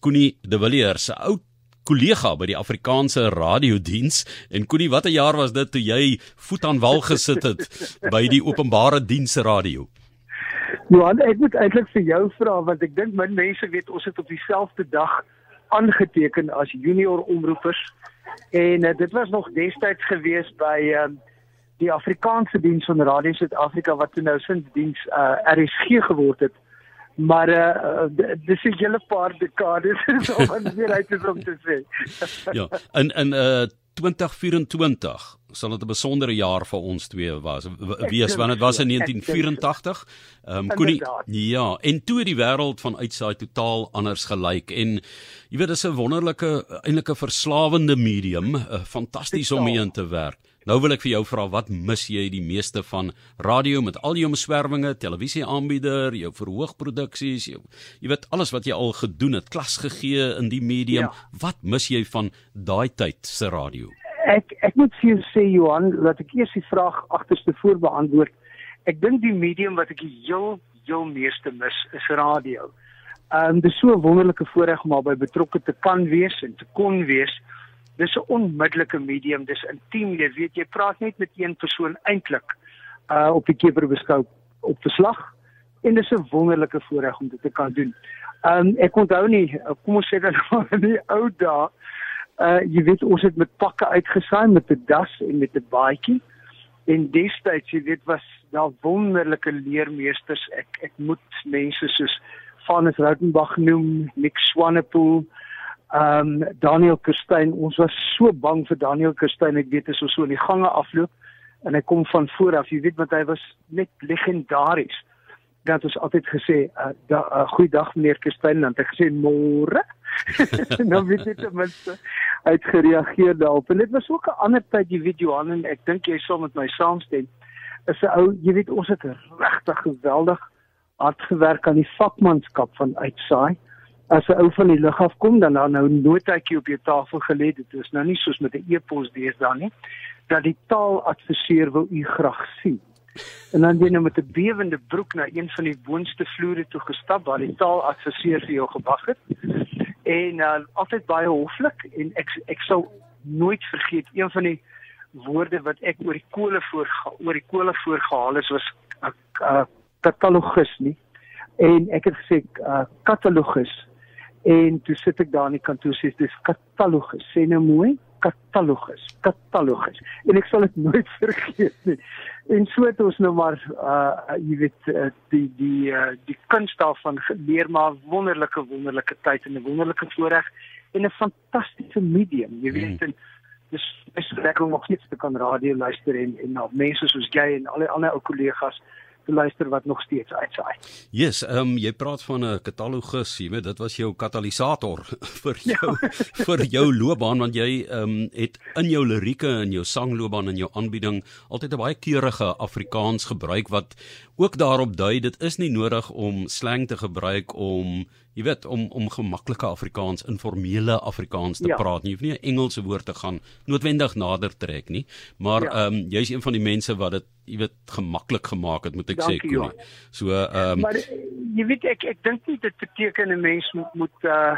Koenie De Villiers, 'n ou kollega by die Afrikaanse radiodiens. En Koenie, watter jaar was dit toe jy voet aan wal gesit het by die openbare dienste radio? Johan, ek moet eintlik vir jou vra want ek dink min mense weet ons het op dieselfde dag aangeteken as junior omroepers. En uh, dit was nog destyds gewees by uh, die Afrikaanse diens van Radio Suid-Afrika wat toe nou sinds diens uh, RSG geword het. Maar uh, dis 'n hele paar dekades om weer uit te kom te sê. ja, in in uh 2024 sal dit 'n besondere jaar vir ons twee was. Wees want dit was in 1984. Ehm um, Koenie ja, en toe die wêreld van uitsaai totaal anders gelyk en jy weet dis 'n wonderlike eintlike verslawende medium, uh, fantasties om mee in te werk. Nou wil ek vir jou vra wat mis jy die meeste van radio met al jou omswervinge, televisieaanbieder, jou verhoogproduksies, jou jy weet alles wat jy al gedoen het, klas gegee in die medium. Ja. Wat mis jy van daai tyd se radio? Ek ek moet vir jou sê Johan, laat ek eers die vraag agterste voor beantwoord. Ek dink die medium wat ek heel heel meeste mis is radio. Ehm um, dis so 'n wonderlike voorreg om albei betrokke te kan wees en te kon wees dis 'n onmiddellike medium, dis intiem, jy weet jy praat net met een persoon eintlik uh op die keper beskou op verslag en dis 'n wonderlike voorreg om dit te kan doen. Um ek onthou nie, uh, kom ons sê dan in die ou dae, uh jy weet ons het met pakke uitgesaai met 'n das en met 'n baadjie en destyds jy weet was daar wonderlike leermeesters. Ek ek moet mense soos Vanus Rautenbach noem, Nick Swanepoel, Ehm um, Daniel Kerstyn, ons was so bang vir Daniel Kerstyn. Ek weet as ons so in die gange afloop en hy kom van voor af, jy weet want hy was net legendaries. Dat ons altyd gesê, uh, da, uh, "Goeiedag meneer Kerstyn," dan het hy gesê, "Môre." nou weet jy ten minste hy het gereageer daarop. En dit was ook 'n ander tyd, jy weet Johan en ek dink jy sal met my saamstem. Is 'n ou, jy weet ons het regtig geweldig hard gewerk aan die vakmanskap van uitsaai as 'n ou van die lug af kom dan dan nou notaatjie op jou tafel gelê. Dit is nou nie soos met 'n e-pos deesdae nie dat die taaladviseur wil u graag sien. En dan jy nou met 'n bewende broek na een van die boonste vloere toe gestap waar die taaladviseur vir jou gewag het. En uh, altyd baie hoflik en ek ek sou nooit vergeet een van die woorde wat ek oor die kole voor oor die kole voorgehaal is was 'n uh, katalogus nie. En ek het gesê 'n uh, katalogus En toe sit ek daar in die kantoor sê dis katalogus. Sê nou mooi, katalogus, katalogus. En ek sal dit nooit vergeet nie. En so het ons nou maar uh jy weet uh, die die uh, die kuns daarvan geleer maar wonderlike wonderlike tyd en 'n wonderlike voorreg en 'n fantastiese medium. Jy weet mm. en dis is lekker om nog steeds te kan radio luister en en na mense soos jy en al die ander ou kollegas te luister wat nog steeds uitsaai. Yes, ehm um, jy praat van 'n katalogus, jy weet dit was jou katalisator vir ja. jou ja. vir jou loopbaan want jy ehm um, het in jou lirieke en jou sangloopbaan en jou aanbieding altyd 'n baie keurige Afrikaans gebruik wat ook daarop dui dit is nie nodig om slang te gebruik om jy weet om om gemaklike Afrikaans, informele Afrikaans te ja. praat. Jy hoef nie 'n Engelse woord te gaan noodwendig nader trek nie, maar ja. ehm ja. um, jy's een van die mense wat dit jy weet gemaklik gemaak het, moet ek Dankie, sê, Koenie. So ehm um, Maar jy weet ek ek dink nie dit beteken 'n mens moet moet uh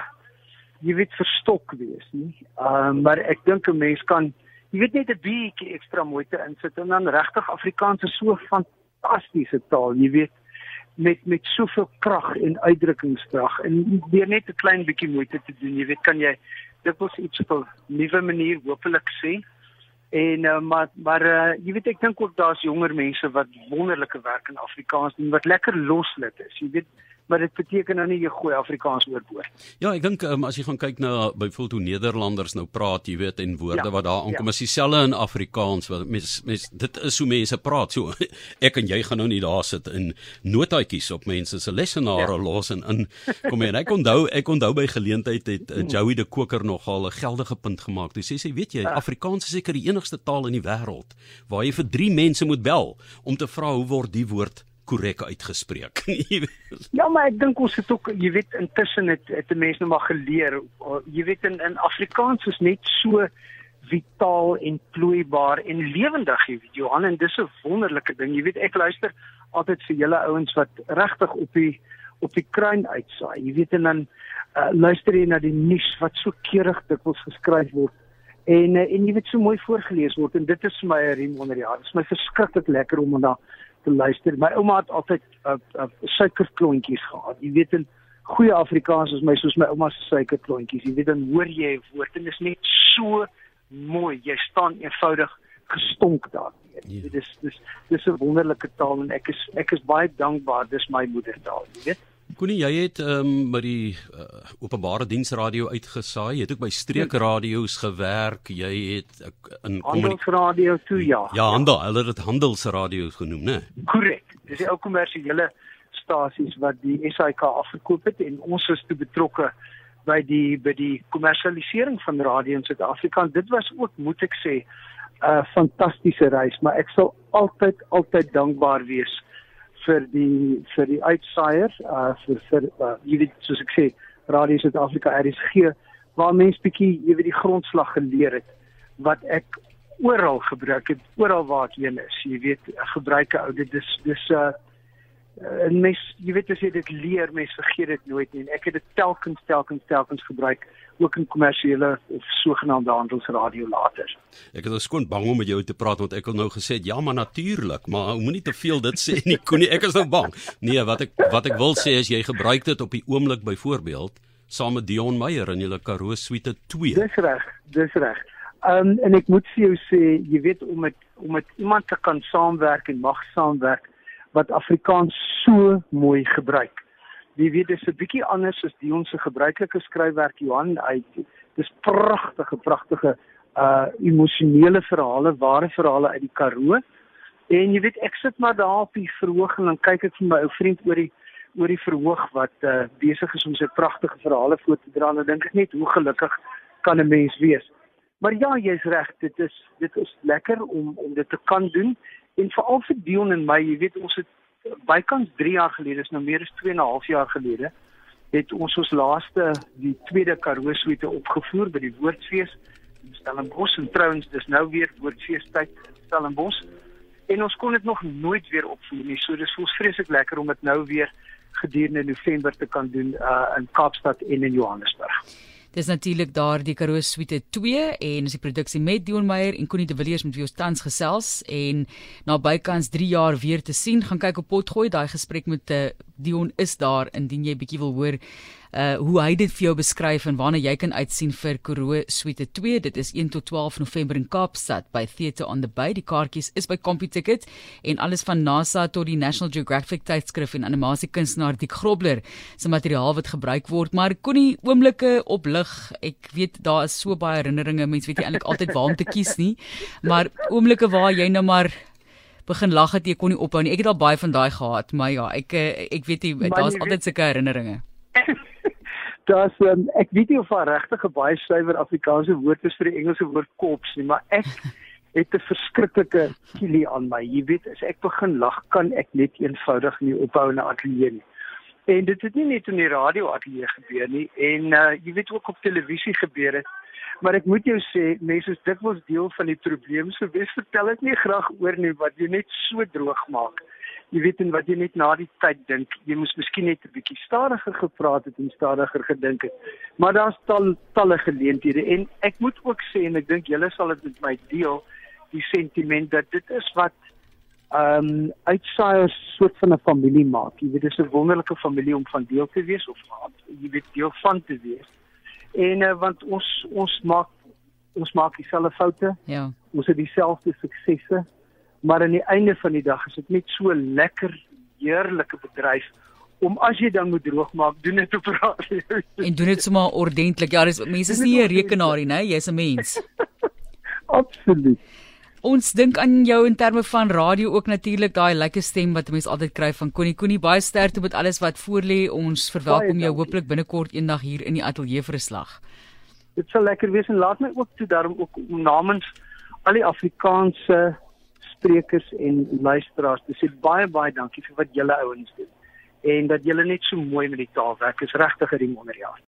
jy weet verstok wees nie. Ehm um, maar ek dink 'n mens kan jy weet net 'n bietjie ekstra moeite insit en dan regtig Afrikaans is so fantastiese taal, jy weet met met soveel krag en uitdrukkingskrag en weer net 'n klein bietjie moeite te doen. Jy weet, kan jy dit was iets op 'n nuwe manier hopelik sê. En uh, maar maar uh, jy weet ek dink ook daar's jonger mense wat wonderlike werk in Afrikaans doen wat lekker loslit is. Jy weet maar dit beteken nou nie jy gooi Afrikaans oorboord. Ja, ek dink um, as jy gaan kyk na byvoorbeeld hoe Nederlanders nou praat, jy weet en woorde ja, wat daar aankom, ja. is dieselfde in Afrikaans wat mens, mens dit is hoe mense praat. So ek en jy gaan nou nie daar sit in notaatjies op mense se lesenare ja. los en in kom hier. Ek onthou ek onthou by geleentheid het uh, Joey de Koker nogal 'n geldige punt gemaak. Hy sê sy weet jy, ja. Afrikaans is seker die enigste taal in die wêreld waar jy vir 3 mense moet bel om te vra hoe word die woord korrek uitgespreek. ja, maar ek dink ons het ook, jy weet, intussen het het mense nou maar geleer. Jy weet in in Afrikaans is net so vitaal en vloeibaar en lewendig, jy weet, Johan, en dis 'n wonderlike ding. Jy weet, ek luister altyd vir julle ouens wat regtig op die op die kruin uitsaai. Jy weet en dan uh, luister jy na die nuus wat so keurig dikwels geskryf word en uh, en jy weet so mooi voorgeles word en dit is vir my 'n riem onder die hart. Dit is my verskriklik lekker om na te luister. My ouma het altyd uh, uh, suikerklontjies gehad. Jy weet in goeie Afrikaans is my soos my ouma se suikerklontjies. Jy weet dan hoor jy 'n woord en dit is net so mooi. Jy staan eenvoudig gestonk daar. Dit is dis dis 'n wonderlike taal en ek is ek is baie dankbaar dis my moedertaal, jy weet. Koenie, jy het ehm um, by die uh, openbare diensradio uitgesaai. Jy het ook by streekradio's gewerk. Jy het uh, in handelsradio toe ja. Ja, handel, hulle het dit handelsradio genoem, né? Korrek. Dis die ou kommersiële stasies wat die SAK afgekoop het en ons is toe betrokke by die by die kommersialisering van radio in Suid-Afrika. Dit was ook, moet ek sê, 'n uh, fantastiese reis, maar ek sal altyd altyd dankbaar wees vir die vir die uitsaaiers uh vir vir uh, jy weet soos ek sê Radio Suid-Afrika RSG waar mense bietjie jy weet die grondslag geleer het wat ek oral gebruik het oral waar ek heen is jy weet gebruike ou dit dis dis uh en mens jy weet as jy dit leer mens vergeet dit nooit nie ek het dit telkens telkens telkens gebruik ook in kommersiële of sogenaamde handelsradio later. Ek het skoon bang om met jou te praat want ek het nou gesê ja maar natuurlik, maar moenie te veel dit sê nie. Koenie, ek is nou bang. Nee, wat ek wat ek wil sê is jy gebruik dit op die oomblik byvoorbeeld saam met Dion Meyer in julle Karoo Suite 2. Dis reg, dis reg. Um, en ek moet vir jou sê, jy weet om met om met iemand te kan saamwerk en mag saamwerk wat Afrikaans so mooi gebruik. Wie weet dis 'n bietjie anders as die ons se gebruikelike skryfwerk Johan uit. Dis pragtige pragtige uh emosionele verhale ware verhale uit die Karoo. En jy weet ek sit maar daar op die verhoog en dan kyk ek vir my ou vriend oor die oor die verhoog wat uh besig is om sy pragtige verhale voor te dra. En dan dink ek net hoe gelukkig kan 'n mens wees? Maar ja jy's reg dit is dit is lekker om om dit te kan doen en veral vir Dion en my jy weet ons het bykans 3 jaar gelede, is nou meer as 2 en 'n half jaar gelede, het ons ons laaste die tweede Karoo suite opgevoer by die Woordfees in Stellenbosch en trouens dis nou weer Woordfees tyd in Stellenbosch. En ons kon dit nog nooit weer opvoer nie. So dis voels vreeslik lekker om dit nou weer gedurende November te kan doen uh in Kaapstad en in Johannesburg. Dis natuurlik daar die Karoo Suite 2 en is die produksie met Dion Meyer en Connie de Villiers met wie ons tans gesels en na bykans 3 jaar weer te sien gaan kyk op potgooi. Daai gesprek met uh, Dion is daar indien jy bietjie wil hoor uh hoe hy dit vir jou beskryf en waarna jy kan uitsien vir Karoo Suite 2 dit is 1 tot 12 November in Kaapstad by Theatre on the Bay. Die kaartjies is by CompuTicket en alles van NASA tot die National Geographic tydskrif en animasiekunstenaar Dick Grobler se materiaal wat gebruik word. Maar kon nie oomblikke oplig ek weet daar is so baie herinneringe. Mense weet nie eintlik altyd waar om te kies nie. Maar oomblikke waar jy nou maar begin lag het jy kon nie ophou nie ek het al baie van daai gehad maar ja ek eh, ek weet jy daar's altyd sulke herinneringe Daar's um, ek weet nie of daar regtig 'n baie suiwer Afrikaanse woord is vir die Engelse woord kops nie, maar ek het 'n verskriklike kilie aan my. Jy weet, as ek begin lag, kan ek net eenvoudig nie ophou na ateljee nie. En dit het nie net in die radio ateljee gebeur nie en uh, jy weet ook op televisie gebeur het. Maar ek moet jou sê, mense is dikwels deel van die probleem. So wes vertel ek nie graag oor nie wat jy net so droog maak jy weet en wat jy net na die tyd dink, jy moes miskien net 'n bietjie stadiger gepraat het en stadiger gedink het. Maar daar's tal talle geleenthede en ek moet ook sê en ek dink julle sal dit met my deel, die sentiment dat dit is wat ehm um, uitsaaiers soort van 'n familie maak. Jy weet dis 'n wonderlike familie om van deel te wees of jy weet deel van te wees. En uh, want ons ons maak ons maak dieselfde foute. Ja. Ons het dieselfde suksesse maar aan die einde van die dag is dit net so lekker heerlike bedryf om as jy dan moet droogmaak doen dit op radio. En doen dit sommer ordentlik. Ja dis mense is nie 'n rekenaar nie nê jy's 'n mens. Absoluut ons dink aan jou in terme van radio ook natuurlik daai lekker stem wat mense altyd kry van Connie Connie baie sterkte met alles wat voorlê ons verwelkom jou hopelik binnekort eendag hier in die ateljee vir 'n slag dit sal lekker wees en laat my ook toe daarom ook namens al die Afrikaanse sprekers en luisteraars te sê baie baie dankie vir wat julle ouens doen en dat julle net so mooi met die taal werk. Is regtig 'n riem onder jaar.